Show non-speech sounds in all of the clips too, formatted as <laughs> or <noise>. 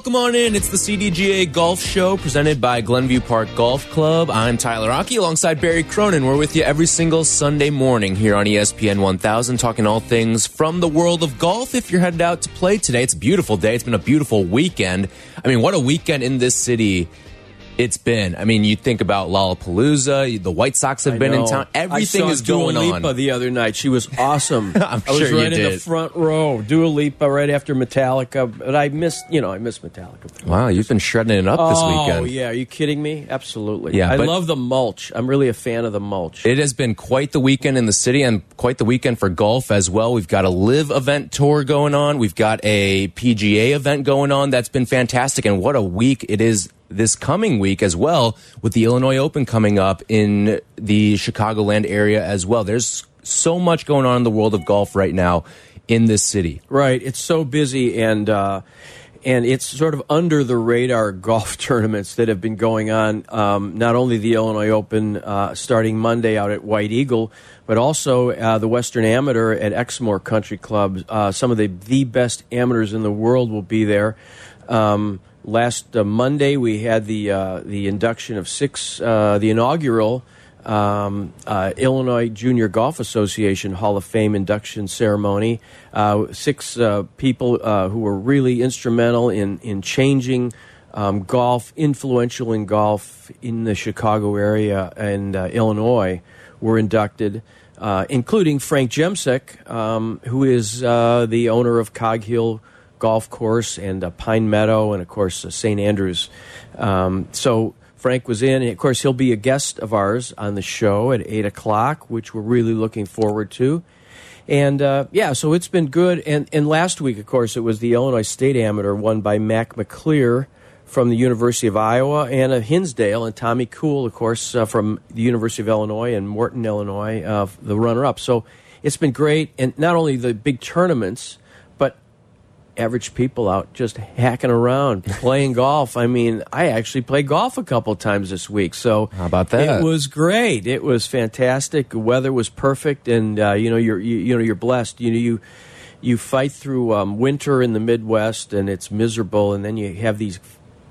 Welcome on in. It's the CDGA Golf Show presented by Glenview Park Golf Club. I'm Tyler Aki alongside Barry Cronin. We're with you every single Sunday morning here on ESPN 1000, talking all things from the world of golf. If you're headed out to play today, it's a beautiful day. It's been a beautiful weekend. I mean, what a weekend in this city it's been. I mean, you think about Lollapalooza, the White Sox have I been in town. Everything is going Dua on. The other night. She was awesome. <laughs> I'm I was sure you right in the front row. Dua Lipa right after Metallica, but I missed. You know, I missed Metallica. Wow, you've been shredding it up this oh, weekend. oh yeah, are you kidding me? Absolutely. Yeah, I love the mulch. I'm really a fan of the mulch. It has been quite the weekend in the city and quite the weekend for golf as well. We've got a live event tour going on. We've got a PGA event going on. That's been fantastic. And what a week it is this coming week as well with the Illinois Open coming up in the Chicagoland area as well. There's so much going on in the world of golf right now in this city. Right. It's so busy and uh, and it's sort of under the radar <laughs> golf tournaments that have been going on. Um, not only the Illinois Open uh, starting Monday out at White Eagle, but also uh, the Western Amateur at Exmoor Country Club. Uh, some of the the best amateurs in the world will be there. Um, last uh, Monday we had the uh, the induction of six, uh, the inaugural um, uh, Illinois Junior Golf Association Hall of Fame induction ceremony. Uh, six uh, people who were really instrumental in in changing um, golf, influential in golf in the Chicago area and Illinois, were inducted. Including Frank Jemsek, um, who is the owner of Cog Hill Golf Course and uh, Pine Meadow, and of course uh, St. Andrews. Um, so Frank was in, and of course he'll be a guest of ours on the show at eight o'clock, which we're really looking forward to. And uh, yeah, so it's been good. And and last week, of course, it was the Illinois State Amateur won by Mac McClear from the University of Iowa, Anna Hinsdale, and Tommy Kuhl, of course, uh, from the University of Illinois and Morton, Illinois, uh, the runner-up. So it's been great, and not only the big tournaments, average people out just hacking around, <laughs> playing golf. I mean, I actually played golf a couple times this week. So How about that? It was great. It was fantastic. The weather was perfect, and uh, you know you're you, you know you're blessed. You know you you fight through um, winter in the Midwest, and it's miserable, and then you have these.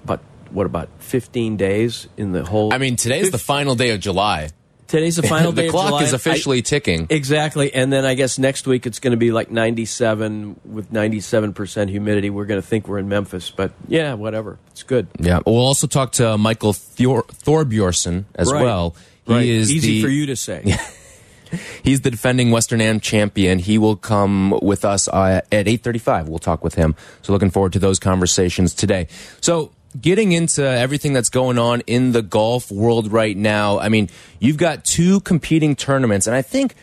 But what about 15 days in the whole? I mean, today's the final day of July. Today's the <laughs> final day. the clock July. is officially I- ticking. Exactly, and then I guess next week it's going to be like 97 with 97 percent humidity. We're going to think we're in Memphis, but yeah, whatever. It's good. Yeah, we'll also talk to Michael Thor Thorbjornsen as Right. well. He Right. is easy the, for you to say. <laughs> He's the defending Western Am champion. He will come with us uh, at 8:35. We'll talk with him. So looking forward to those conversations today. So getting into everything that's going on in the golf world right now. I mean, you've got two competing tournaments and I think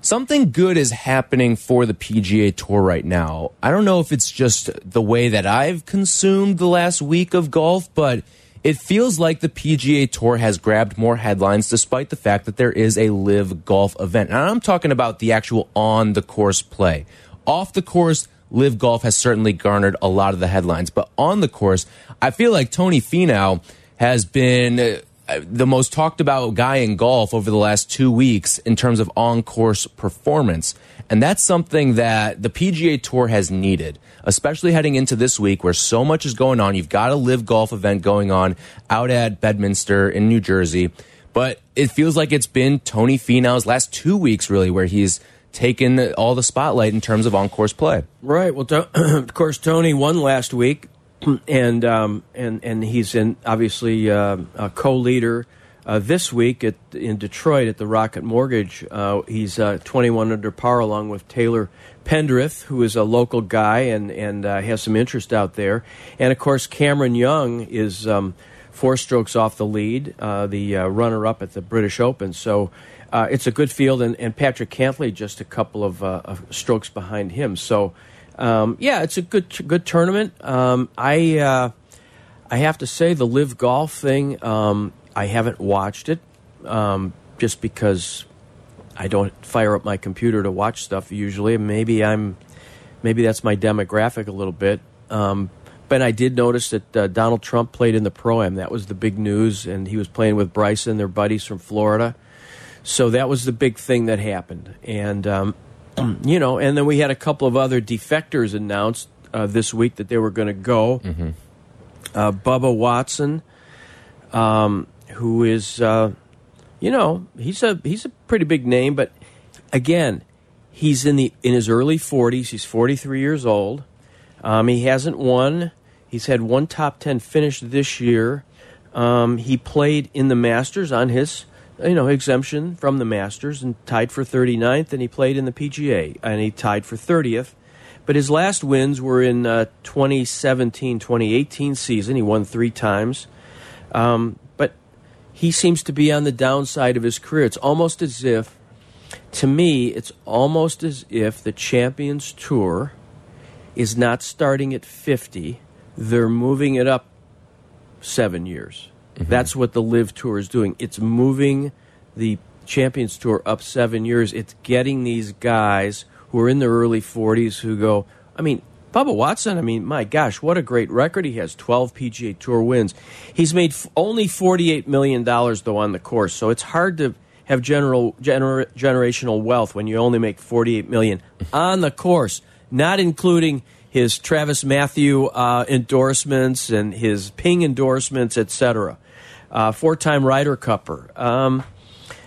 something good is happening for the PGA Tour right now. I don't know if it's just the way that I've consumed the last week of golf, but it feels like the PGA Tour has grabbed more headlines despite the fact that there is a LIV golf event. And I'm talking about the actual on the course play. Off the course, LIV golf has certainly garnered a lot of the headlines, but on the course, I feel like Tony Finau has been uh, the most talked about guy in golf over the last two weeks in terms of on course performance. And that's something that the PGA Tour has needed, especially heading into this week where so much is going on. You've got a LIV golf event going on out at Bedminster in New Jersey. But it feels like it's been Tony Finau's last two weeks, really, where he's taken all the spotlight in terms of on course play. Right. Well, <clears throat> of course, Tony won last week, <clears throat> and um, and and he's in obviously uh, a co-leader uh, this week at in Detroit at the Rocket Mortgage. Uh, he's uh, 21 under par along with Taylor Pendrith, who is a local guy and and uh, has some interest out there, and of course Cameron Young is. Um, Four strokes off the lead, uh, the runner-up at the British Open. So uh, it's a good field, and, and Patrick Cantlay just a couple of, uh, of strokes behind him. So um, yeah, it's a good good tournament. Um, I uh, I have to say the live golf thing. Um, I haven't watched it um, just because I don't fire up my computer to watch stuff usually. Maybe I'm, maybe that's my demographic a little bit. Um, but I did notice that uh, Donald Trump played in the pro am. That was the big news, and he was playing with Bryson, their buddies from Florida. So that was the big thing that happened, and um, <clears throat> you know, and then we had a couple of other defectors announced uh, this week that they were going to go. Mm -hmm. uh, Bubba Watson, um, who is, uh, you know, he's a he's a pretty big name, but again, he's in the in his early forties. He's forty three years old. Um, he hasn't won. He's had one top ten finish this year. Um, he played in the Masters on his you know exemption from the Masters and tied for 39th, and he played in the PGA and he tied for 30th. But his last wins were in uh, 2017 2018 season. He won three times. Um, but he seems to be on the downside of his career. It's almost as if, to me, it's almost as if the Champions Tour is not starting at 50, they're moving it up seven years. Mm -hmm. That's what the LIV Tour is doing. It's moving the Champions Tour up seven years. It's getting these guys who are in their early 40s who go, I mean, Bubba Watson, I mean, my gosh, what a great record he has 12 PGA Tour wins. He's made only $48 million, though, on the course, so it's hard to have general gener generational wealth when you only make $48 million on the course, not including his TravisMathew uh, endorsements and his Ping endorsements, etc. Uh, Four-time Ryder Cupper. Um,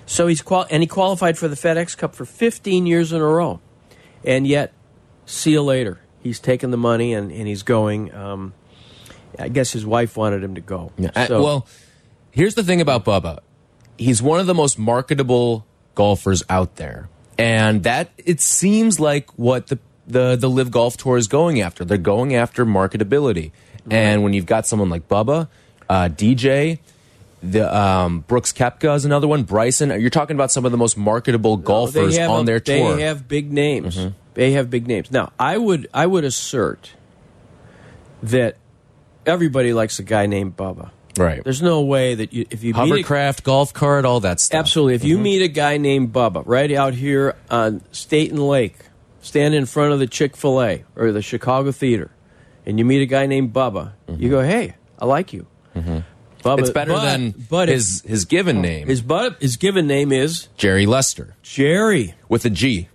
so he's qual and he qualified for the FedEx Cup for 15 years in a row and yet, see you later. He's taking the money and, and he's going. Um, I guess his wife wanted him to go. Yeah. So. well, here's the thing about Bubba. He's one of the most marketable golfers out there. And that it seems like what the the the LIV Golf Tour is going after. They're going after marketability. Right. And when you've got someone like Bubba, uh, DJ, the um, Brooks Koepka is another one. Bryson, you're talking about some of the most marketable golfers no, on a, their tour. They have big names. Mm -hmm. They have big names. Now, I would I would assert that everybody likes a guy named Bubba. Right. There's no way that you if you hovercraft, a, golf cart, all that stuff. Absolutely. If mm -hmm. you mm-hmm. meet a guy named Bubba right out here on Staten Lake, stand in front of the Chick Fil A or the Chicago Theater, and you meet a guy named Bubba, mm -hmm. you go, "Hey, I like you." Mm-hmm. Bubba, it's better but, than but his his given name. His but his given name is Jerry Lester. Jerry with a G.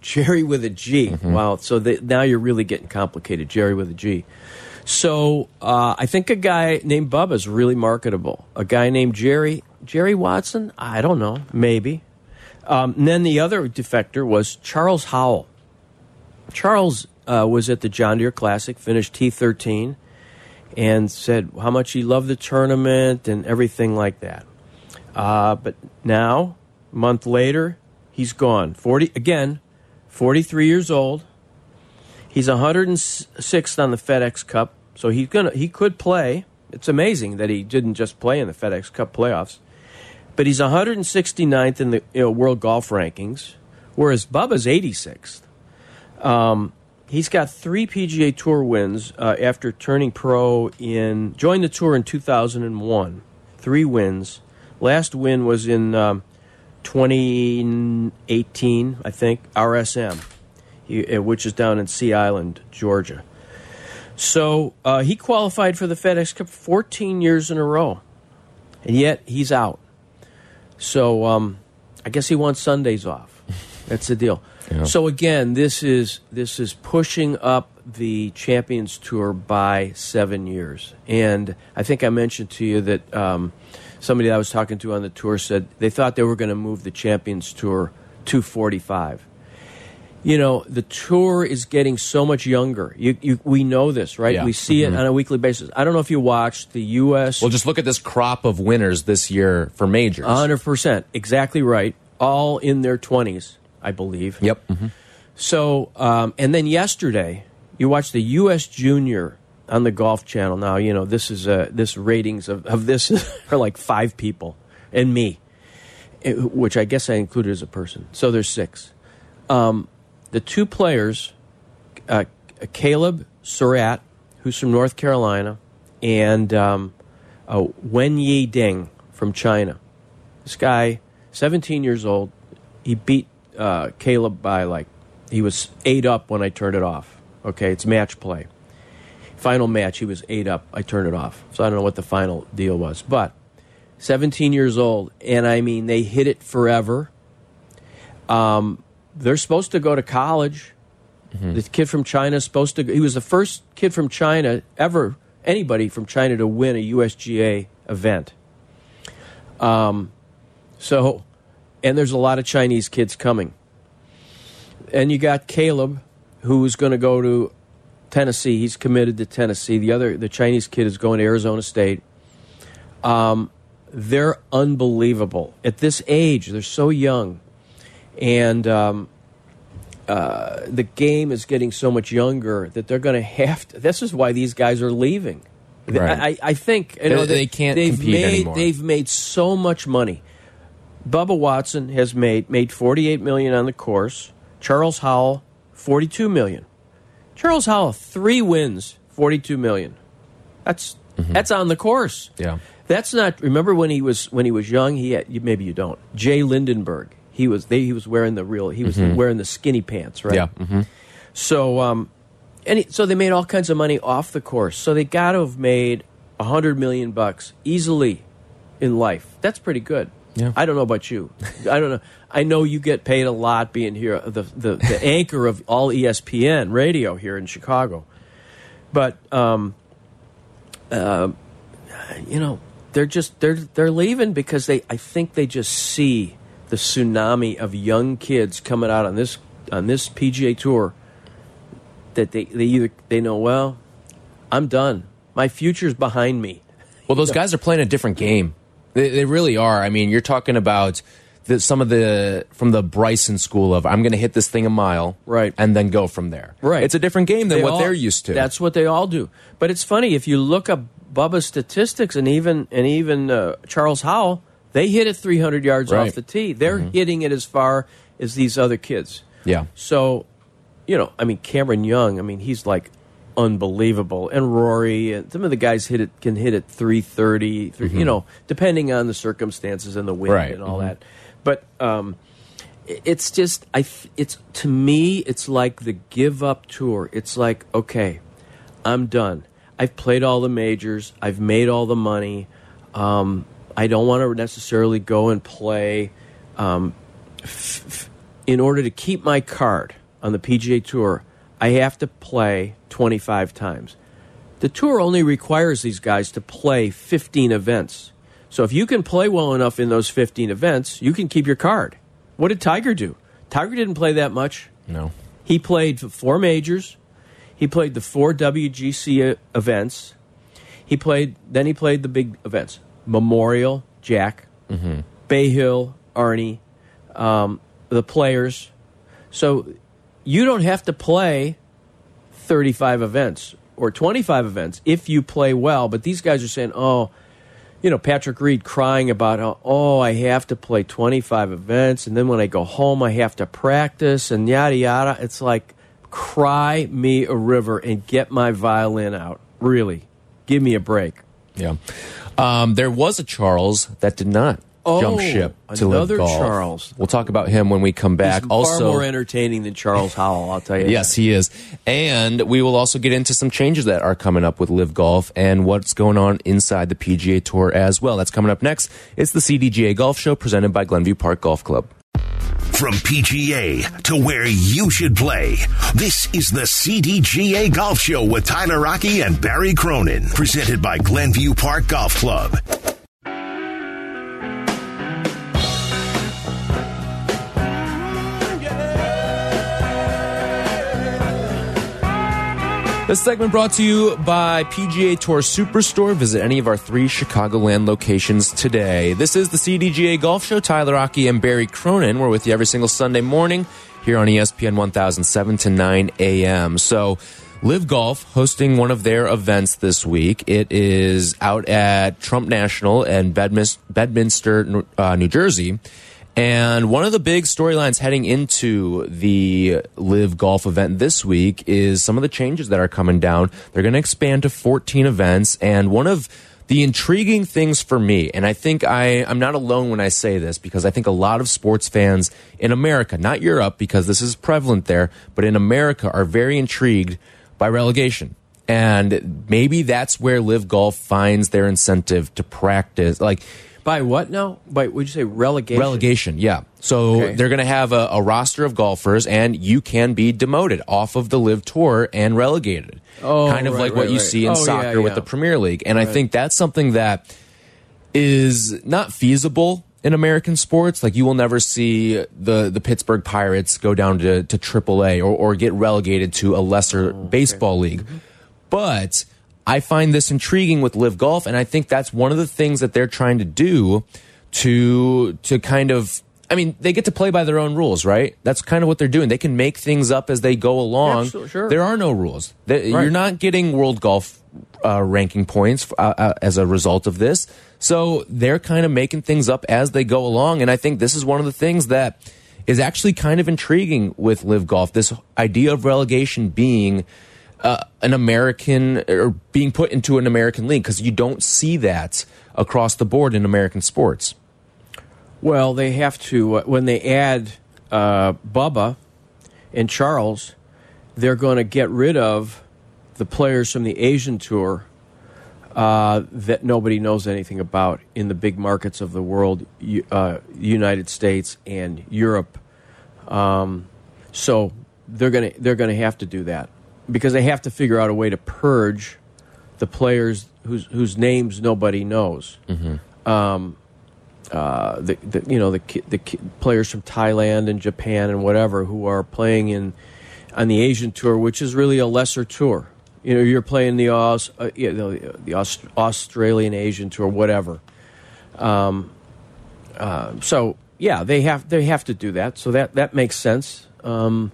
Jerry with a G. Mm -hmm. Wow. So the, now you're really getting complicated. Jerry with a G. So uh, I think a guy named Bubba is really marketable. A guy named Jerry Jerry Watson. I don't know. Maybe. Um, and then the other defector was Charles Howell. Charles uh, was at the John Deere Classic, finished T13 and said how much he loved the tournament and everything like that. Uh, but now, a month later, he's gone. 40 again, 43 years old. He's 106th on the FedEx Cup, so he's gonna he could play. It's amazing that he didn't just play in the FedEx Cup playoffs. But he's 169th in the you know, world golf rankings, whereas Bubba's 86th. Um, He's got three PGA Tour wins uh, after turning pro in joined the tour in 2001. Three wins. Last win was in um, 2018, I think. RSM, he, uh, which is down in Sea Island, Georgia. So uh, he qualified for the FedEx Cup 14 years in a row, and yet he's out. So um, I guess he wants Sundays off. <laughs> That's the deal. So again, this is this is pushing up the Champions Tour by seven years, and I think I mentioned to you that um, somebody I was talking to on the tour said they thought they were going to move the Champions Tour to 45. You know, the tour is getting so much younger. You, you, we know this, right? Yeah. We see mm -hmm. it on a weekly basis. I don't know if you watched the U.S. Well, just look at this crop of winners this year for majors. 100%. Exactly right. All in their 20s I believe. Yep. Mm -hmm. So, um, and then yesterday, you watched the U.S. Junior on the Golf Channel. Now, you know this is uh, this ratings of, of this <laughs> are like five people and me, eh, which I guess I included as a person. So there's six. Um, the two players, uh, Caleb Surratt, who's from North Carolina, and um, uh, Wen Yi Ding from China. This guy, 17 years old, he beat uh, Caleb by like he was eight up when I turned it off. Okay, it's match play. Final match, he was eight up. I turned it off, so I don't know what the final deal was, but 17 years old, and I mean they hit it forever. Um, they're supposed to go to college. The kid from China is supposed to. He was the first kid from China ever, anybody from China to win a USGA event. Um, so, and there's a lot of Chinese kids coming. And you got Caleb, who's going to go to Tennessee. He's committed to Tennessee. The other, the Chinese kid, is going to Arizona State. Um, they're unbelievable at this age. They're so young, and um, uh, the game is getting so much younger that they're going to have to. This is why these guys are leaving. Right. I, I think you know, They- they can't they've compete made, anymore. They've made so much money. Bubba Watson has made made forty eight million on the course. Charles Howell forty two million. Charles Howell three wins, forty two million. That's that's on the course. Yeah. That's not. Remember when he was when he was young? He had, maybe you don't. Jay Lindeberg. He was they, he was wearing the real. He was wearing the skinny pants, right? Yeah. hmm So, um, and it, so they made all kinds of money off the course. So they got to have made a hundred million bucks easily in life. That's pretty good. Yeah. I don't know about you. I don't know. I know you get paid a lot being here, the the, the <laughs> anchor of all ESPN radio here in Chicago. But um, uh, you know, they're just they're they're leaving because they I think they just see the tsunami of young kids coming out on this on this PGA tour that they, they either they know well i'm done my future's behind me Well, those <laughs> guys are playing a different game. They, they really are. I mean, you're talking about the, some of the from the Bryson school of I'm going to hit this thing a mile, Right. and then go from there. Right. It's a different game than They what all- they're used to. that's what they all do but it's funny if you look up bubba's statistics and even and even uh, charles howell they hit it 300 yards Right. Off the tee they're hitting it as far as these other kids yeah. So, you know, I mean, Cameron Young, I mean, he's like unbelievable. And Rory, and some of the guys hit it can hit it 330, three, you know, depending on the circumstances and the wind Right. and all that. But um, it's just, I, it's to me, it's like the give up tour. It's like, okay, I'm done. I've played all the majors. I've made all the money. Um, I don't want to necessarily go and play. Um, f- f- in order to keep my card on the PGA Tour, I have to play 25 times. The tour only requires these guys to play 15 events. So if you can play well enough in those 15 events, you can keep your card. What did Tiger do? Tiger didn't play that much. No. He played four majors. He played the four WGC e- events. He played. Then he played the big events: Memorial, Jack, Bay Hill, Arnie, um, the Players. So you don't have to play thirty-five events or twenty-five events if you play well. But these guys are saying, "Oh, you know, Patrick Reed crying about oh, I have to play 25 events, and then when I go home, I have to practice, and yada, yada. It's like, cry me a river and get my violin out. Really. Give me a break. Yeah. Um, there was a Charles that did not jump Oh, ship to live another golf. Charles. We'll talk about him when we come back. He's also, far more entertaining than Charles Howell, I'll tell you. Yes, he is. And we will also get into some changes that are coming up with LIV Golf and what's going on inside the PGA Tour as well. That's coming up next. It's the CDGA Golf Show presented by Glenview Park Golf Club. From PGA to where you should play, this is the CDGA Golf Show with Tyler Aki and Barry Cronin, presented by Glenview Park Golf Club. This segment brought to you by PGA Tour Superstore. Visit any of our three Chicagoland locations today. This is the CDGA Golf Show. Tyler Aki and Barry Cronin. We're with you every single Sunday morning here on ESPN 1007 to 9 a.m. So, LIV Golf hosting one of their events this week. It is out at Trump National and Bedminster, Bedminster uh, New Jersey. And one of the big storylines heading into the LIV Golf event this week is some of the changes that are coming down. They're going to expand to 14 events. And one of the intriguing things for me, and I think I, I'm not alone when I say this because I think a lot of sports fans in America, not Europe because this is prevalent there, but in America are very intrigued by relegation. And maybe that's where LIV Golf finds their incentive to practice. Like, by what now? By would you say relegation? Relegation, yeah. So Okay. they're going to have a, a roster of golfers, and you can be demoted off of the LIV Tour and relegated. Oh, kind of right, like what you right. see in Oh, yeah, soccer with the Premier League, and I think that's something that is not feasible in American sports. Like you will never see the the Pittsburgh Pirates go down to to AAA or or get relegated to a lesser Oh, baseball league. Mm-hmm. But I find this intriguing with LIV Golf, and I think that's one of the things that they're trying to do to to kind of. I mean, they get to play by their own rules, right? That's kind of what they're doing. They can make things up as they go along. Absolutely, sure. There are no rules. They- Right. You're not getting world golf uh, ranking points uh, uh, as a result of this. So they're kind of making things up as they go along. And I think this is one of the things that is actually kind of intriguing with LIV Golf. This idea of relegation being uh, an American or being put into an American league because you don't see that across the board in American sports. Well, they have to uh, when they add uh, Bubba and Charles, they're going to get rid of the players from the Asian tour uh, that nobody knows anything about in the big markets of the world, uh, United States and Europe. Um, so they're going to they're going to have to do that because they have to figure out a way to purge the players whose whose names nobody knows uh, the, the you know the the players from Thailand and Japan and whatever who are playing in on the Asian tour, which is really a lesser tour. You know, you're playing the Aus, uh, yeah, the, the Aust- Australian Asian tour, whatever. Um, uh, so yeah, they have they have to do that. So that that makes sense. Um,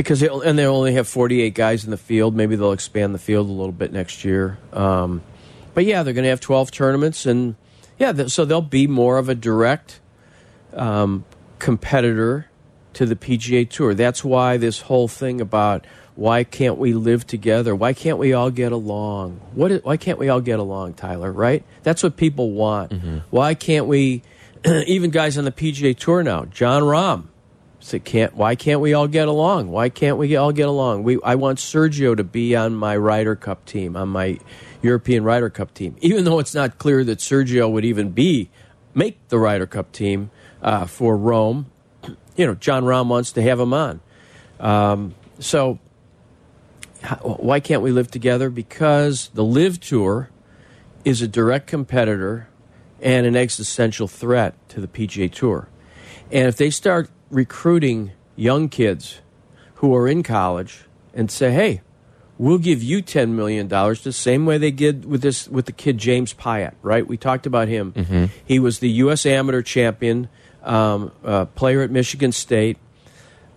because they and they only have 48 guys in the field. Maybe they'll expand the field a little bit next year. Um, but yeah, they're going to have 12 tournaments, and yeah, th so they'll be more of a direct um, competitor to the PGA Tour. That's why this whole thing about why can't we live together? Why can't we all get along? What? why can't we all get along, Tyler? Right? That's what people want. Why can't we? <clears throat> even guys on the PGA Tour now, Jon Rahm. So can't why can't we all get along? Why can't we all get along? We I want Sergio to be on my Ryder Cup team, on my European Ryder Cup team, even though it's not clear that Sergio would even be make the Ryder Cup team uh, for Rome. <clears throat> You know, Jon Rahm wants to have him on. Um, so why can't we live together? Because the LIV Tour is a direct competitor and an existential threat to the PGA Tour. And if they start recruiting young kids who are in college and say, "Hey, we'll give you ten million dollars," the same way they did with this with the kid James Piot, right? We talked about him. He was the U.S. amateur champion, um, uh, player at Michigan State,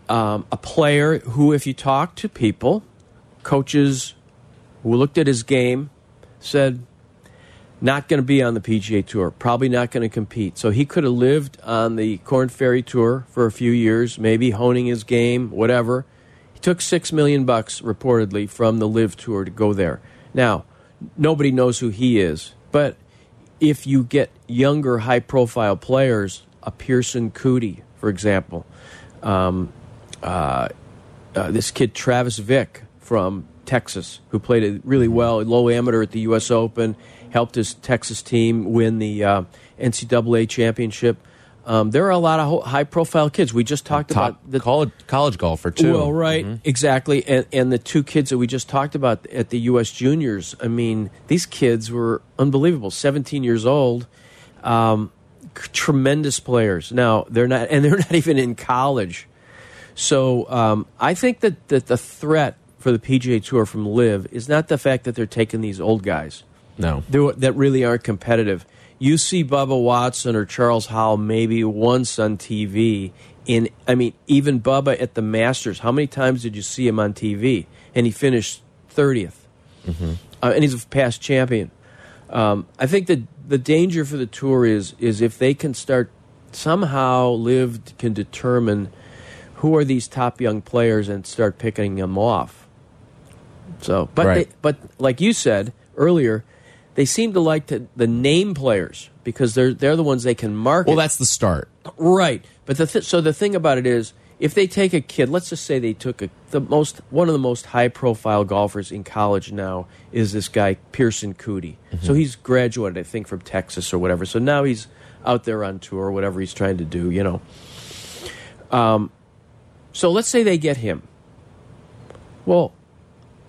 um, a player who, if you talk to people, coaches who looked at his game, said not going to be on the PGA Tour, probably not going to compete. So he could have lived on the Corn Ferry Tour for a few years, maybe honing his game, whatever. He took six million bucks reportedly from the LIV Tour to go there. Now, nobody knows who he is, but if you get younger, high-profile players, a Pierceson Coody, for example, um, uh, this kid Travis Vick from Texas, who played it really well, low amateur at the U.S. Open, helped his Texas team win the uh, NCAA championship. Um, there are a lot of ho- high-profile kids. We just talked Top about the college college golfer too. well, right, exactly, and and the two kids that we just talked about at the U.S. Juniors. I mean, these kids were unbelievable. Seventeen years old, um, tremendous players. Now they're not, and they're <laughs> not even in college. So um, I think that that the threat for the PGA Tour from LIV is not the fact that they're taking these old guys No. do- that really aren't competitive. You see Bubba Watson or Charles Howell maybe once on TV. In I mean, even Bubba at the Masters. How many times did you see him on TV? And he finished 30th uh, and he's a past champion. Um, I think that the danger for the tour is is if they can start somehow LIV can determine who are these top young players and start picking them off. So, but Right. they, but like you said earlier, they seem to like to, the name players because they're they're the ones they can market. Well, that's the start. Right, but the th so the thing about it is, if they take a kid, let's just say they took a, the most one of the most high profile golfers in college now is this guy Pierceson Coody. So he's graduated, I think, from Texas or whatever. So now he's out there on tour, whatever he's trying to do, you know. Um, so let's say they get him. Well,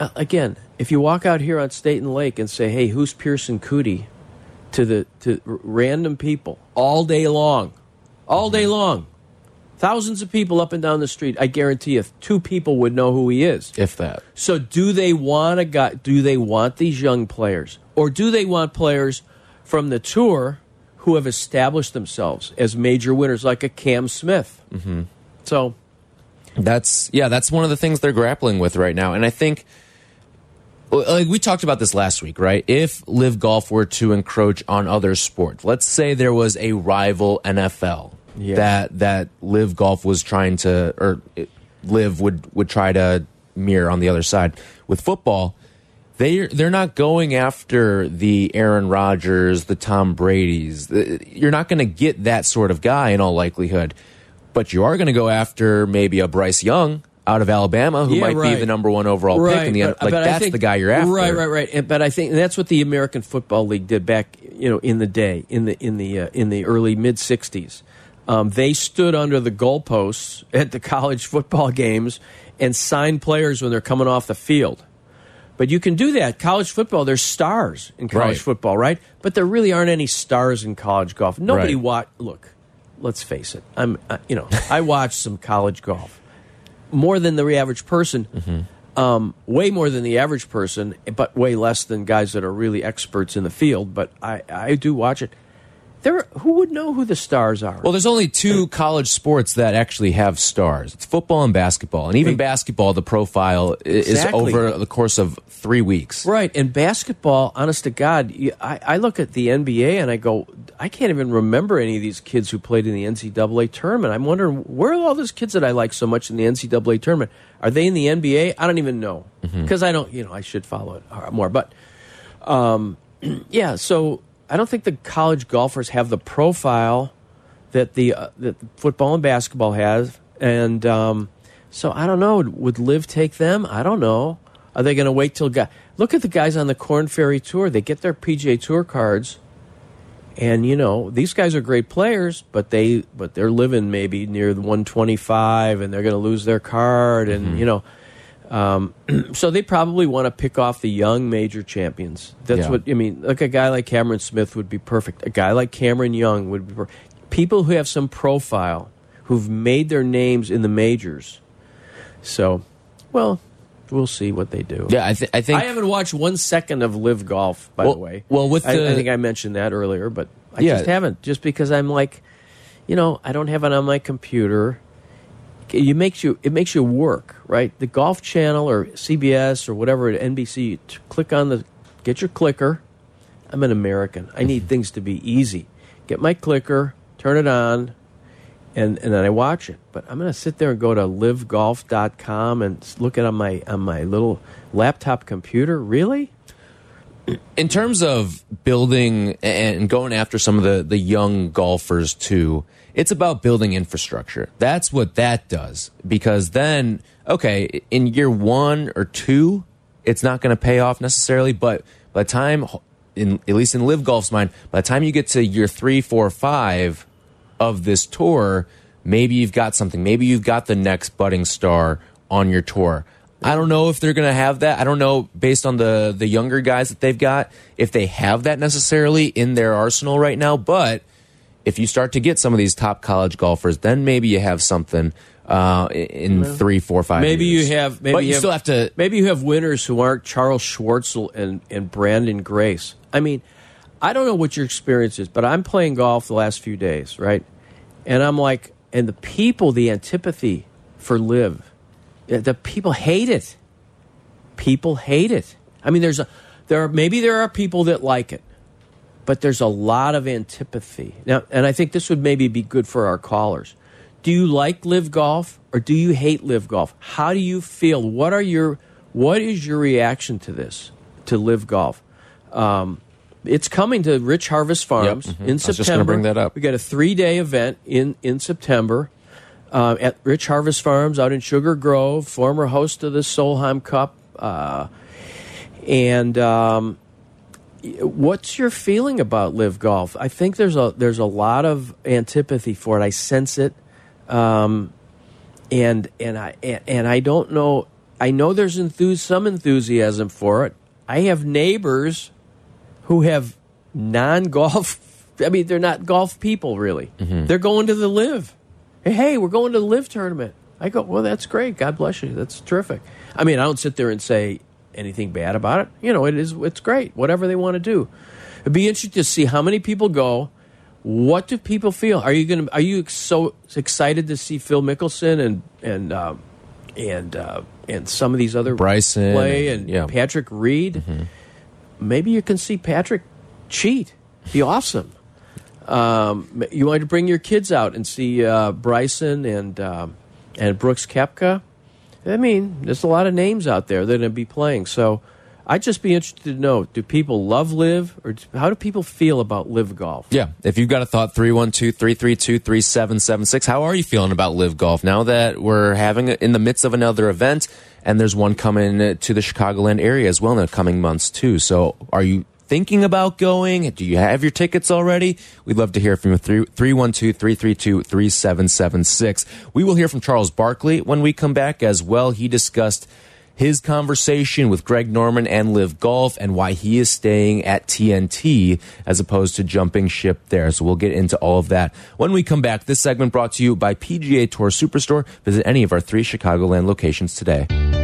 uh, again, if you walk out here on Staten Lake and say, "Hey, who's Pierceson Coody?" to the to random people all day long, all day long, thousands of people up and down the street. I guarantee you, two people would know who he is. If that. So, do they want a guy? Do they want these young players, or do they want players from the tour who have established themselves as major winners, like a Cam Smith? Mm-hmm. So, That's yeah, that's one of the things they're grappling with right now, and I think. Like we talked about this last week, right? If LIV Golf were to encroach on other sports, let's say there was a rival NFL Yeah. that that LIV Golf was trying to, or LIV would would try to mirror on the other side with football. They they're not going after the Aaron Rodgers, the Tom Brady's. Uh, you're not going to get that sort of guy in all likelihood, but you are going to go after maybe a Bryce Young out of Alabama, who Yeah, might right. be the number one overall pick in the but- like but that's think- the guy you're after. Right, right, right. And- But I think that's what the American Football League did back, you know, in the day, in the in the uh, in the early mid '60s. Um, they stood under the goalposts at the college football games and signed players when they're coming off the field. But you can do that. College football, there's stars in college Right. football, right? But there really aren't any stars in college golf. Nobody Right. watch. Look, let's face it. I'm, uh, you know, I watch some college golf more than the average person. Um, way more than the average person, but way less than guys that are really experts in the field. But I, I do watch it. There, who would know who the stars are? Well, there's only two college sports that actually have stars. It's football and basketball, and even basketball, the profile is Exactly. over the course of three weeks. Right, and basketball, honest to God, I, I look at the NBA and I go, I can't even remember any of these kids who played in the NCAA tournament. I'm wondering where are all those kids that I like so much in the NCAA tournament? Are they in the NBA? I don't even know because I don't, you know, I should follow it uh, more. But um, <clears throat> yeah, so I don't think the college golfers have the profile that the uh, that football and basketball has, and um, so I don't know. Would LIV take them? I don't know. Are they going to wait till guy? Look at the guys on the Corn Ferry Tour. They get their PGA Tour cards, and you know these guys are great players, but they but they're living maybe near the 125, and they're going to lose their card, and you know. Um, <clears throat> so they probably want to pick off the young major champions. That's Yeah. what I mean. Like a guy like Cameron Smith would be perfect. A guy like Cameron Young would be per- people who have some profile, who've made their names in the majors. So, well, we'll see what they do. Yeah, I, th I think I haven't watched one second of LIV Golf, by Well- the way. well, with I, the- I think I mentioned that earlier, but I Yeah. just haven't. Just because I'm like, you know, I don't have it on my computer. You makes you it makes you work, right? The Golf Channel or CBS or whatever at NBC. Click on the, get your clicker. I'm an American. I need things to be easy. Get my clicker, turn it on, and and then I watch it. But I'm going to sit there and go to livegolf.com and look at it on my on my little laptop computer. Really? in terms of building and going after some of the, the young golfers too, it's about building infrastructure. That's what that does. Because then, okay, in year one or two, it's not going to pay off necessarily. But by the time, in, at least in LIV Golf's mind, by the time you get to year three, four, five of this tour, maybe you've got something. Maybe you've got the next budding star on your tour. I don't know if they're going to have that. I don't know based on the the younger guys that they've got if they have that necessarily in their arsenal right now. But if you start to get some of these top college golfers, then maybe you have something uh, in three, four, five. Maybe years. you have. Maybe but you, have, still have to. Maybe you have winners who aren't Charles Schwartzel and and Branden Grace. I mean, I don't know what your experience is, but I'm playing golf the last few days, right? And I'm like, and the people, the antipathy for LIV, the people hate it. People hate it. I mean, there's a there are maybe there are people that like it, but there's a lot of antipathy now, and I think this would maybe be good for our callers. Do you like LIV golf or do you hate LIV golf? How do you feel? What are your what is your reaction to this? To LIV golf? Um, it's coming to Rich Harvest Farms Yep, mhm. in I was September. just gonna bring that up. We got a three day event in in September uh, at Rich Harvest Farms out in Sugar Grove. Former host of the Solheim Cup, uh, and um, what's your feeling about LIV golf? I think there's a there's a lot of antipathy for it. I sense it, um, and and I and, and I don't know. I know there's enthus some enthusiasm for it. I have neighbors who have non golf. I mean, they're not golf people really. They're going to the LIV. Hey, hey, we're going to the LIV tournament. I go, well, that's great. God bless you. That's terrific. I mean, I don't sit there and say anything bad about it. You know, it is. It's great. Whatever they want to do. It'd be interesting to see how many people go. What do people feel? Are you going to? Are you so excited to see Phil Mickelson and and um, and uh, and some of these other Bryson play and- and, yeah. Patrick Reed? Maybe you can see Patrick cheat. Be awesome. Um, you want to bring your kids out and see uh, Bryson and um and Brooks Koepka. I mean, there's a lot of names out there that are going to be playing. So I'd just be interested to know: Do people love LIV, or how do people feel about LIV golf? Yeah, if you've got a thought, 312 332 3776. How are you feeling about LIV Golf now that we're having in the midst of another event and there's one coming to the Chicagoland area as well in the coming months, too? So are you thinking about going? Do you have your tickets already? We'd love to hear from you. 312 332 3776. We will hear from Charles Barkley when we come back as well. He discussed his conversation with Greg Norman and LIV Golf and why he is staying at TNT as opposed to jumping ship there. So we'll get into all of that when we come back. This segment brought to you by PGA Tour Superstore. Visit any of our three Chicagoland locations today.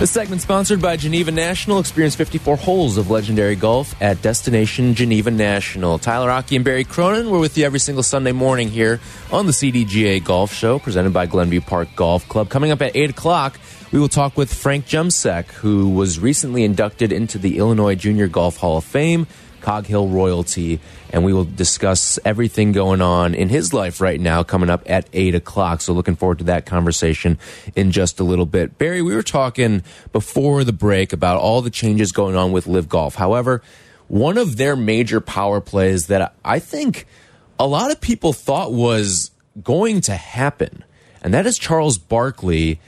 This segment sponsored by Geneva National. Experience 54 holes of legendary golf at Destination Geneva National. Tyler Aki and Barry Cronin, we're with you every single Sunday morning here on the CDGA Golf Show, presented by Glenview Park Golf Club. Coming up at 8 o'clock, we will talk with Frank Jemsek, who was recently inducted into the Illinois Junior Golf Hall of Fame. Cog Hill royalty, and we will discuss everything going on in his life right now coming up at 8 o'clock. So, looking forward to that conversation in just a little bit. Barry, we were talking before the break about all the changes going on with Live Golf. However, one of their major power plays that I think a lot of people thought was going to happen, and that is Charles Barkley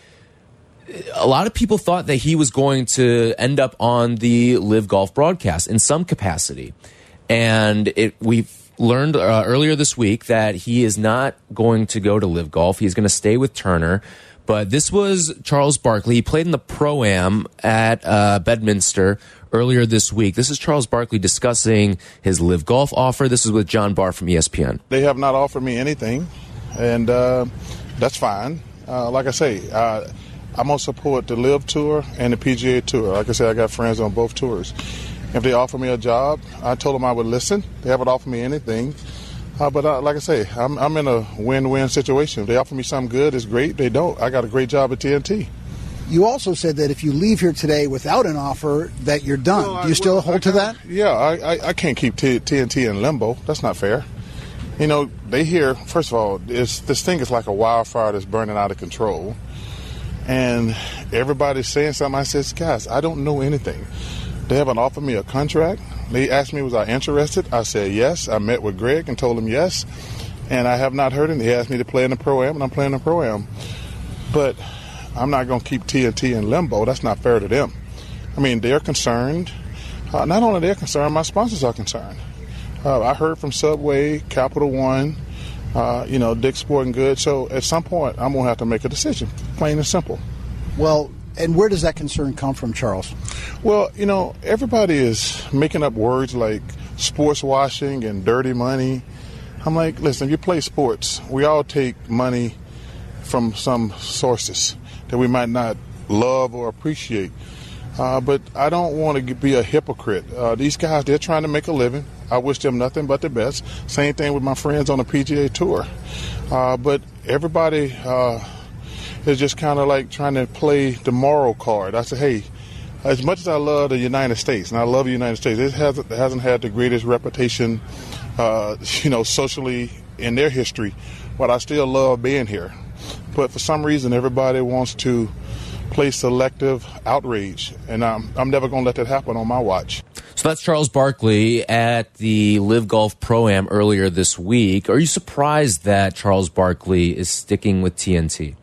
a lot of people thought that he was going to end up on the LIV golf broadcast in some capacity. And it we learned uh, earlier this week that he is not going to go to LIV golf. He's going to stay with turner. But this was charles barkley. He played in the pro-am at uh, bedminster earlier this week. This is charles barkley discussing his LIV golf offer. This is with john barr from espn They have not offered me anything, and uh, that's fine. Uh, like I say, uh, I'm gonna support the LIV Tour and the PGA Tour. Like I said, I got friends on both tours. If they offer me a job, I told them I would listen. They haven't offered me anything, uh, but uh, like I say, I'm, I'm in a win-win situation. If they offer me something good, it's great. If they don't, I got a great job at TNT. You also said that if you leave here today without an offer, that you're done. Well, Do you I- still well, hold I to that? Yeah, I, I, I can't keep T- TNT in limbo. That's not fair. You know, they hear, first of all, this thing is like a wildfire that's burning out of control. And everybody's saying something. I says, guys, I don't know anything. They haven't offered me a contract. They asked me, was I interested? I said yes. I met with Greg and told him yes. And I have not heard him. He asked me to play in the pro am, and I'm playing the pro am. But I'm not going to keep TNT in limbo. That's not fair to them. I mean, they're concerned. Uh, not only they're concerned, my sponsors are concerned. Uh, I heard from Subway, Capital One, uh, you know, Dick's Sporting Goods. So at some point, I'm going to have to make a decision, plain and simple. Well, and where does that concern come from, Charles? Well, you know, everybody is making up words like sports washing and dirty money. I'm like, listen, if you play sports, we all take money from some sources that we might not love or appreciate. Uh, but I don't want to be a hypocrite. Uh, these guys, they're trying to make a living. I wish them nothing but the best. Same thing with my friends on the PGA Tour. Uh, but everybody is just kind of like trying to play the moral card. I said, hey, as much as I love the United States, and I love the United States, it hasn't, it hasn't had the greatest reputation, uh, <laughs> you know, socially in their history, but I still love being here. But for some reason, everybody wants to play selective outrage, and I'm, I'm never going to let that happen on my watch. So that's Charles Barkley at the LIV Golf Pro Am earlier this week. Are you surprised that Charles Barkley is sticking with TNT?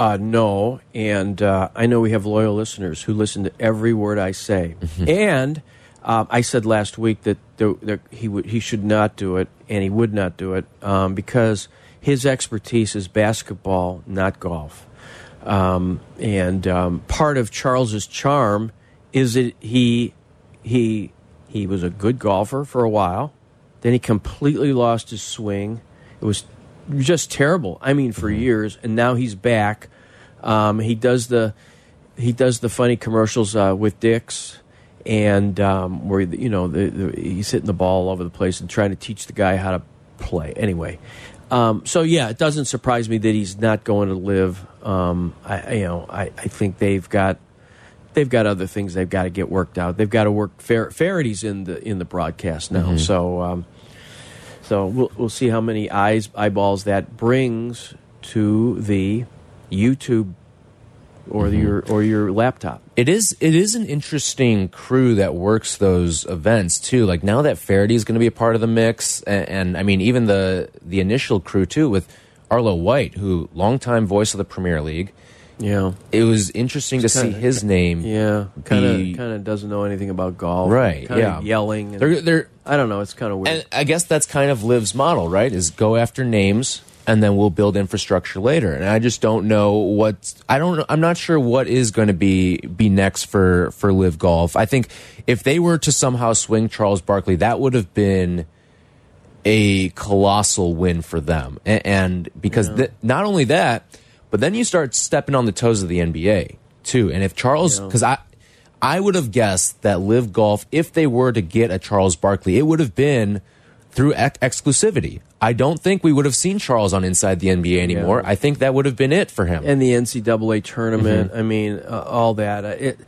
Uh, no, and uh, I know we have loyal listeners who listen to every word I say. And um, I said last week that there, there, he would he should not do it, and he would not do it um, because his expertise is basketball, not golf. Um, and um, part of Charles's charm is that he he he was a good golfer for a while. Then he completely lost his swing. It was just terrible. I mean, for years, and now he's back. Um, he does the he does the funny commercials uh, with Dick's, and um, where you know the, the, he's hitting the ball all over the place and trying to teach the guy how to play. Anyway, um, so yeah, it doesn't surprise me that he's not going to LIV. Um, I you know I, I think they've got they've got other things they've got to get worked out. They've got to work. Fer Feherty's in the in the broadcast now, so um, so we'll we'll see how many eyes eyeballs that brings to the YouTube or mm-hmm. your or your laptop. It is it is an interesting crew that works those events too. Like now that Feherty is going to be a part of the mix, and, and, I mean even the the initial crew too with Arlo White, who longtime voice of the Premier League. Yeah, It was interesting to see kinda- his name. yeah, kind of kind of doesn't know anything about golf, Right, Kinda yeah. yelling. And, They're they're I don't know. It's kind of weird. And I guess that's kind of LIV's model, right? Is go after names and then we'll build infrastructure later. And I just don't know what I don't. I'm not sure what is going to be be next for for LIV Golf. I think if they were to somehow swing Charles Barkley, that would have been a colossal win for them. And, and because th not only that, but then you start stepping on the toes of the NBA too. And if Charles, because I, I would have guessed that LIV Golf, if they were to get a Charles Barkley, it would have been through ex exclusivity. I don't think we would have seen Charles on Inside the NBA anymore. I think that would have been it for him. and the NCAA tournament. Mm-hmm. I mean, uh, all that. Uh, It,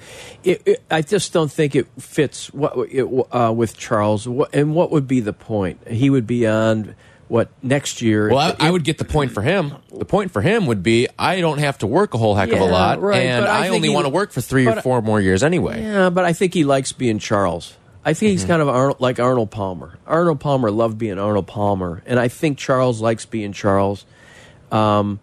it, it, I just don't think it fits what it, uh, with Charles. And what would be the point? He would be on what next year? well, I, I would get the point for him. The point for him would be I don't have to work a whole heck of a lot, right, and but I I, only he- want to work for three or four more years anyway. Yeah, but I think he likes being Charles. I think he's kind of Arnold, like Arnold Palmer. Arnold Palmer loved being Arnold Palmer, and I think Charles likes being Charles. Um,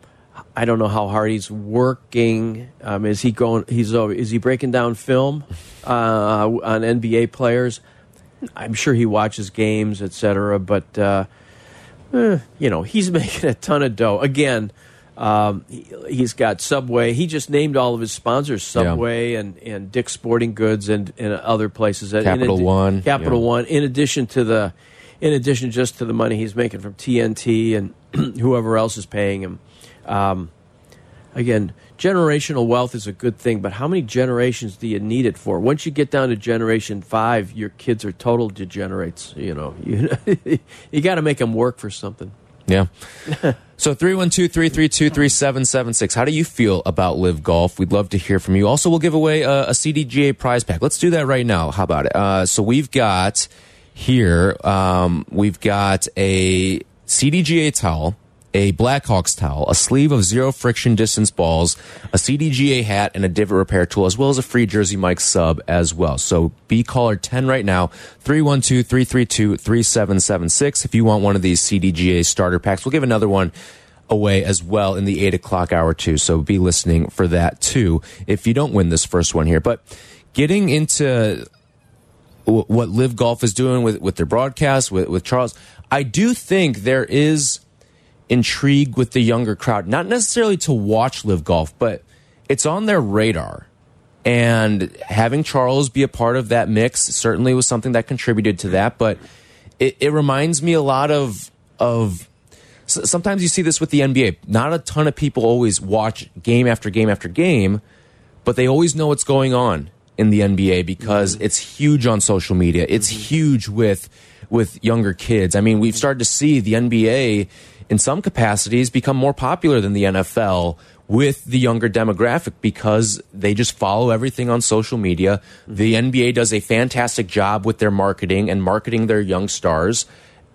I don't know how hard he's working. Um, is he going? He's over. Is he breaking down film uh, on NBA players? I'm sure he watches games, etc. But uh, eh, you know, he's <laughs> making a ton of dough. Again, um, he, he's got Subway. He just named all of his sponsors: Subway and, and Dick's Sporting Goods and, and other places. Capital addi- One, Capital yeah. One. In addition to the, in addition just to the money he's making from TNT and <clears throat> whoever else is paying him. Um, again, generational wealth is a good thing, but how many generations do you need it for? Once you get down to generation five, your kids are total degenerates. You know, <laughs> you, you got to make them work for something. Yeah. <laughs> so 312-332-3776. How do you feel about LIV Golf? We'd love to hear from you. Also, we'll give away a, a CDGA prize pack. Let's do that right now. How about it? Uh, so we've got here, um, we've got a CDGA towel, a Blackhawks towel, a sleeve of zero friction distance balls, a CDGA hat, and a divot repair tool, as well as a free Jersey Mike sub as well. So be caller 10 right now, 312 332 3776. If you want one of these CDGA starter packs, we'll give another one away as well in the 8 o'clock hour, too. So be listening for that, too, if you don't win this first one here. But getting into what LIV Golf is doing with, with their broadcast, with, with Charles, I do think there is intrigue with the younger crowd, not necessarily to watch LIV Golf, but it's on their radar. And having Charles be a part of that mix certainly was something that contributed to that. But it, it reminds me a lot of of sometimes you see this with the NBA. Not a ton of people always watch game after game after game, but they always know what's going on in the NBA because Mm-hmm. it's huge on social media. It's huge with with younger kids. I mean, we've started to see the NBA in some capacities become more popular than the NFL with the younger demographic because they just follow everything on social media. The NBA does a fantastic job with their marketing and marketing their young stars.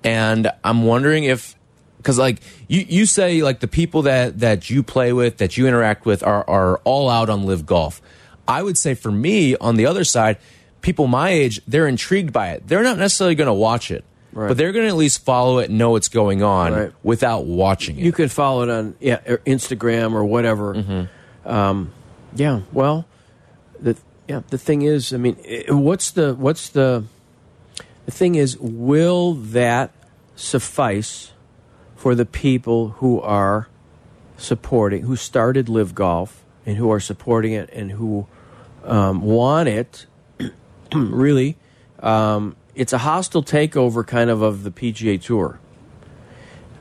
And I'm wondering if because like you you say like the people that that you play with that you interact with are are all out on LIV Golf i would say for me on the other side people my age they're intrigued by it they're not necessarily going to watch it Right. but they're going to at least follow it and know what's going on Right. without watching it You can follow it on yeah, or Instagram or whatever. Mm-hmm. Um, yeah. Well, the yeah the thing is, I mean, what's the what's the the thing is, will that suffice for the people who are supporting, who started LIV Golf and who are supporting it and who um, want it? <clears throat> really, um, it's a hostile takeover kind of of the PGA Tour.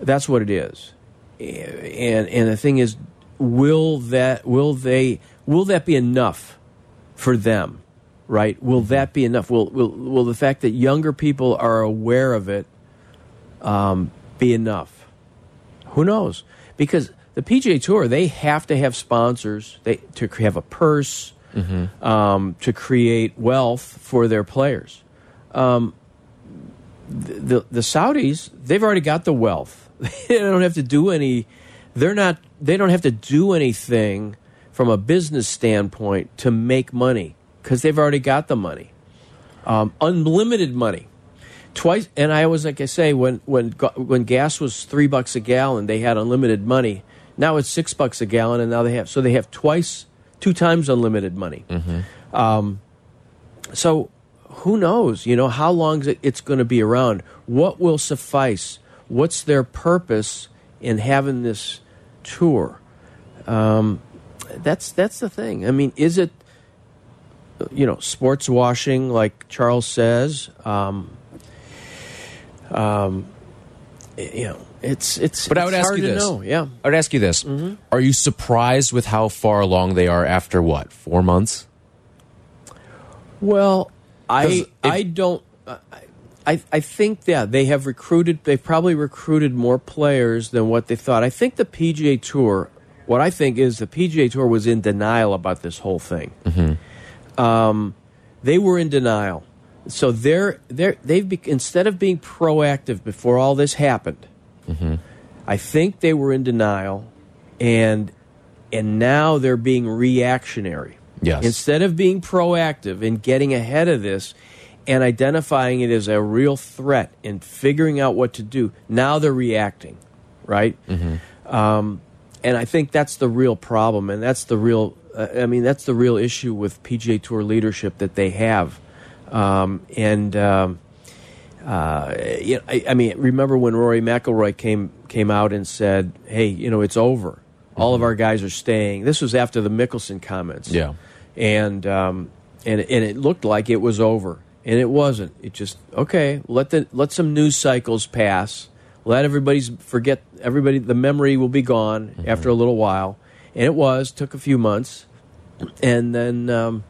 That's what it is. And and the thing is, will that will they will that be enough for them? Right? Will that be enough? Will will will the fact that younger people are aware of it um, be enough? Who knows? Because the PGA Tour, they have to have sponsors. They to have a purse um, to create wealth for their players. Um, the, the the Saudis, they've already got the wealth. <laughs> they don't have to do any. They're not. They don't have to do anything from a business standpoint to make money because they've already got the money, um, unlimited money twice and i always like i say when when when gas was three bucks a gallon they had unlimited money now it's six bucks a gallon and now they have so they have twice two times unlimited money um, so who knows you know how long is it, it's going to be around what will suffice what's their purpose in having this tour um, that's that's the thing i mean is it you know sports washing like charles says um, um, you know, it's it's. But I it's would ask you this. Know. Yeah. I would ask you this: Mm-hmm. Are you surprised with how far along they are after what four months? Well, I if- I don't. I I think yeah they have recruited. They've probably recruited more players than what they thought. I think the PGA Tour. What I think is the PGA Tour was in denial about this whole thing. Um, they were in denial. So they're they're they've be, instead of being proactive before all this happened. I think they were in denial, and and now they're being reactionary. Yes. Instead of being proactive and getting ahead of this and identifying it as a real threat and figuring out what to do, now they're reacting, right? Um, and I think that's the real problem, and that's the real. Uh, I mean, that's the real issue with PGA Tour leadership that they have, um, and. Um, uh, you know, I, I mean, remember when Rory McIlroy came came out and said, "Hey, you know, it's over. All of our guys are staying." This was after the Mickelson comments. Yeah. And um, and and it looked like it was over, and it wasn't. It just okay. Let the let some news cycles pass. Let everybody's forget everybody. The memory will be gone after a little while, and it was took a few months, and then um,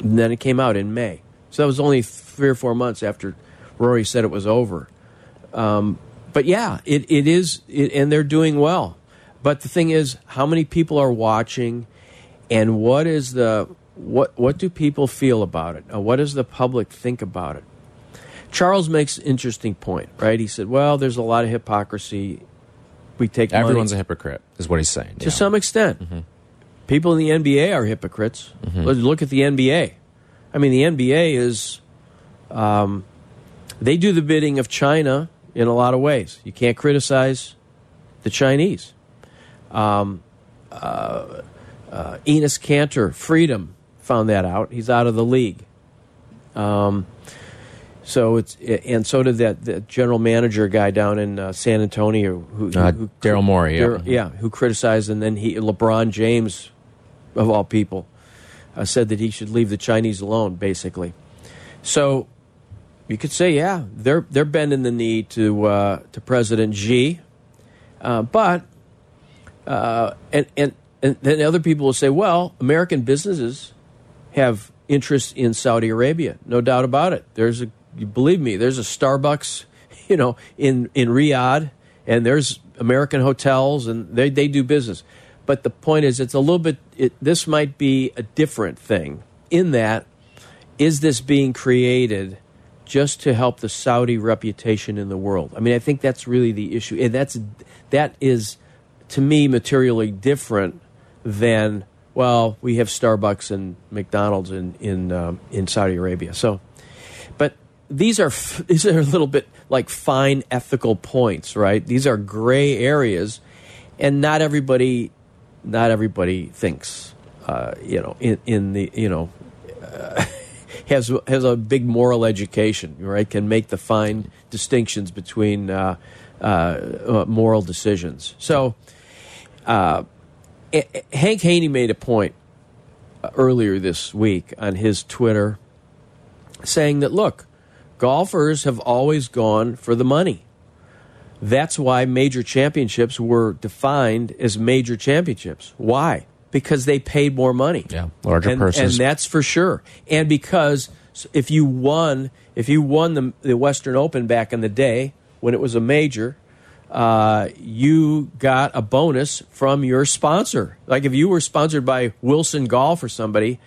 and then it came out in May. So that was only three or four months after Rory said it was over. Um, but yeah, it, it is, it, and they're doing well. But the thing is, how many people are watching, and what is the what what do people feel about it? What does the public think about it? Charles makes an interesting point, right? He said, "Well, there's a lot of hypocrisy. We take money- Everyone's a hypocrite, is what he's saying. to some extent. People in the NBA are hypocrites. Let's look at the NBA. I mean, the NBA is, um, they do the bidding of China in a lot of ways. You can't criticize the Chinese. Um, uh, uh, Enes Kanter, Freedom, found that out. He's out of the league. Um, so it's and so did that the general manager guy down in uh, San Antonio who, Uh, who Daryl Morey, yeah. Yeah, who criticized and then he LeBron James, of all people, uh, said that he should leave the Chinese alone, basically. So you could say, yeah, they're they're bending the knee to uh, to President Xi, uh, but uh, and and and then other people will say, well, American businesses have interest in Saudi Arabia, no doubt about it. There's a believe me, there's a Starbucks, <laughs> you know, in in Riyadh, and there's American hotels, and they they do business. But the point is, it's a little bit. It, this might be a different thing in that is this being created just to help the Saudi reputation in the world? I mean, I think that's really the issue, and that's that is to me materially different than well, we have Starbucks and McDonald's in in um, in Saudi Arabia. So, but these are <laughs> these are a little bit like fine ethical points, right? These are gray areas, and not everybody not everybody thinks, uh, you know, in in the you know. Uh, <laughs> has has a big moral education, right? Can make the fine distinctions between uh, uh, uh moral decisions. So, uh, Hank Haney made a point uh, earlier this week on his Twitter, saying that look, golfers have always gone for the money. That's why major championships were defined as major championships. Why? because they paid more money. Yeah, larger and, purses, and that's for sure. And because if you won, if you won the, the Western Open back in the day when it was a major, uh, you got a bonus from your sponsor. Like if you were sponsored by Wilson Golf or somebody,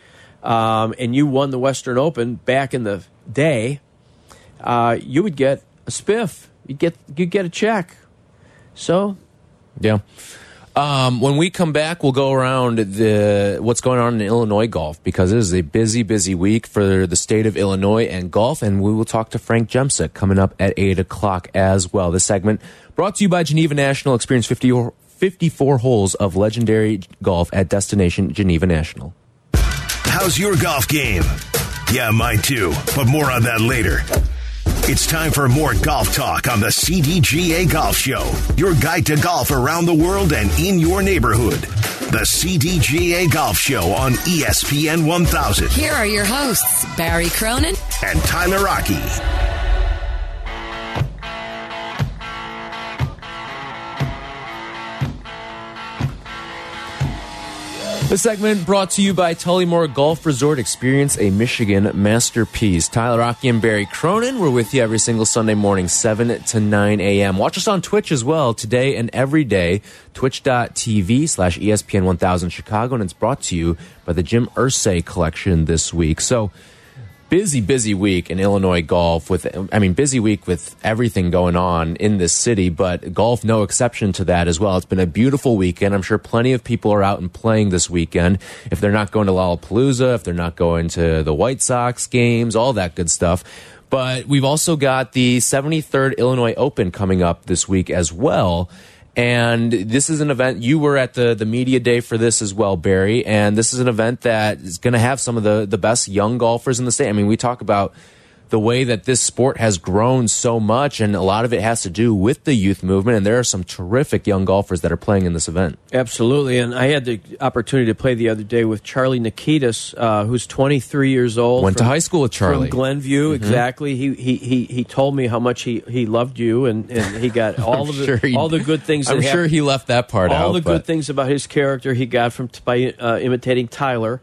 um, and you won the Western Open back in the day, uh, you would get a spiff. You get you get a check. So, yeah. Um, when we come back, we'll go around the what's going on in Illinois golf because it is a busy, busy week for the state of Illinois and golf, and we will talk to Frank Jemsek coming up at eight o'clock as well. This segment brought to you by Geneva National. Experience 50, or 54 holes of legendary golf at Destination Geneva National. How's your golf game? Yeah, mine too, but more on that later. It's time for more golf talk on the CDGA Golf Show, your guide to golf around the world and in your neighborhood. The CDGA Golf Show on ESPN 1000. Here are your hosts, Barry Cronin and Tyler Aki. This segment brought to you by Tullymore Golf Resort. Experience a Michigan masterpiece. Tyler Aki and Barry Cronin. We're with you every single Sunday morning, 7 to 9 a.m. Watch us on Twitch as well today and every day. Twitch.tv slash ESPN 1000 Chicago. And it's brought to you by the Jim Irsay collection this week. So, busy, busy week in Illinois golf with, I mean, busy week with everything going on in this city, but golf no exception to that as well. It's been a beautiful weekend. I'm sure plenty of people are out and playing this weekend. If they're not going to Lollapalooza, if they're not going to the White Sox games, all that good stuff. But we've also got the 73rd Illinois Open coming up this week as well. And this is an event you were at the the media day for this as well, Barry. And this is an event that is going to have some of the the best young golfers in the state. I mean, we talk about the way that this sport has grown so much, and a lot of it has to do with the youth movement. And there are some terrific young golfers that are playing in this event. Absolutely, and I had the opportunity to play the other day with Charlie Nikitas, uh, who's 23 years old. Went from, to high school with Charlie from Glenview. Mm -hmm. Exactly. He, he he he told me how much he, he loved you, and, and he got <laughs> all of the sure he, all the good things. I'm sure he left that part all out. All the good things about his character he got from by uh, imitating Tyler.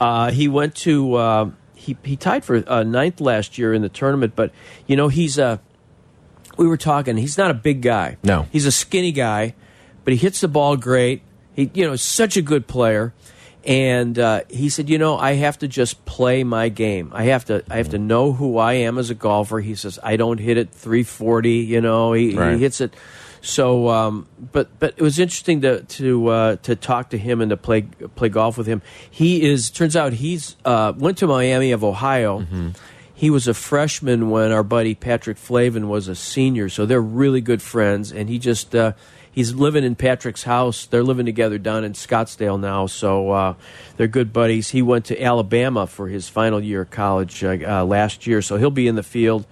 Uh, he went to uh, he he tied for uh, ninth last year in the tournament, but you know he's a. Uh, we were talking. He's not a big guy. No, he's a skinny guy, but he hits the ball great. He you know such a good player, and uh, he said, you know, I have to just play my game. I have to I have to know who I am as a golfer. He says I don't hit it 340. You know, he, right. he hits it so, um, but but it was interesting to to uh, to talk to him and to play play golf with him. He is turns out he's uh, went to Miami of Ohio. Mm -hmm. He was a freshman when our buddy Patrick Flavin was a senior, so they're really good friends. And he just uh, he's living in Patrick's house. They're living together down in Scottsdale now, so uh, they're good buddies. He went to Alabama for his final year of college uh, uh, last year, so he'll be in the field.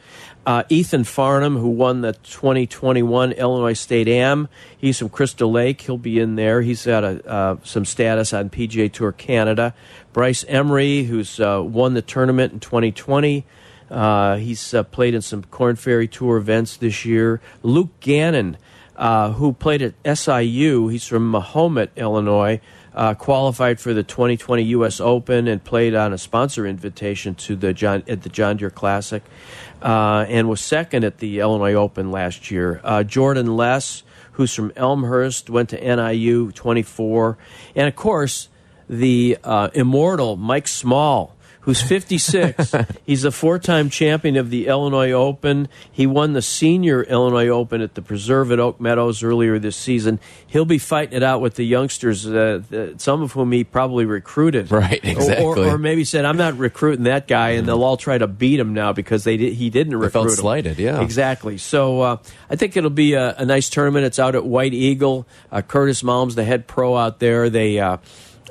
Uh, Ethan Farnham, who won the 2021 Illinois State Am, he's from Crystal Lake. He'll be in there. He's got a, uh, some status on PGA Tour Canada. Bryce Emery, who's uh, won the tournament in 2020. Uh, he's uh, played in some Korn Ferry Tour events this year. Luke Gannon, uh, who played at SIU, he's from Mahomet, Illinois. Uh, qualified for the 2020 U.S. Open and played on a sponsor invitation to the John at the John Deere Classic, uh, and was second at the Illinois Open last year. Uh, Jordan Less, who's from Elmhurst, went to NIU 24, and of course the uh, immortal Mike Small who's 56. <laughs> He's a four time champion of the Illinois Open. He won the senior Illinois Open at the Preserve at Oak Meadows earlier this season. He'll be fighting it out with the youngsters, uh, the, some of whom he probably recruited. Right, exactly. Or, or, maybe said, I'm not recruiting that guy, and they'll all try to beat him now because they did, he didn't recruit felt him. slighted, yeah. Exactly. So uh, I think it'll be a, a, nice tournament. It's out at White Eagle. Uh, Curtis Malms, the head pro out there, they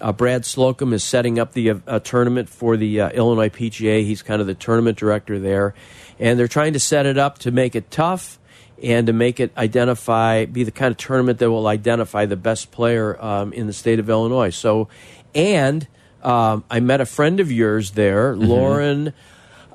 uh, Brad Slocum is setting up the uh, tournament for the uh, Illinois PGA. He's kind of the tournament director there. And they're trying to set it up to make it tough and to make it identify, be the kind of tournament that will identify the best player um, in the state of Illinois. So, and um, I met a friend of yours there, mm -hmm. Lauren.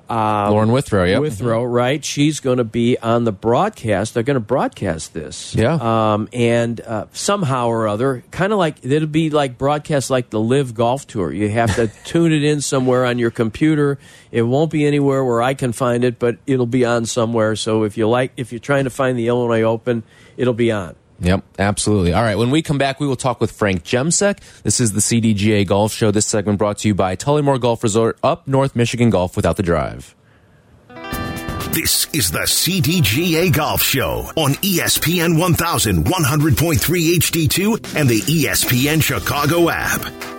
Um, Lauren Withrow, yeah, Withrow, right? She's going to be on the broadcast. They're going to broadcast this, yeah. Um, and uh, somehow or other, kind of like it'll be like broadcast like the LIV Golf Tour. You have to <laughs> tune it in somewhere on your computer. It won't be anywhere where I can find it, but it'll be on somewhere. So if you like, if you're trying to find the Illinois Open, it'll be on. Yep, absolutely. All right, when we come back, we will talk with Frank Jemsek. This is the CDGA Golf Show. This segment brought to you by Tullymore Golf Resort, up North Michigan Golf without the drive. This is the CDGA Golf Show on ESPN 1100.3 HD2 and the ESPN Chicago app.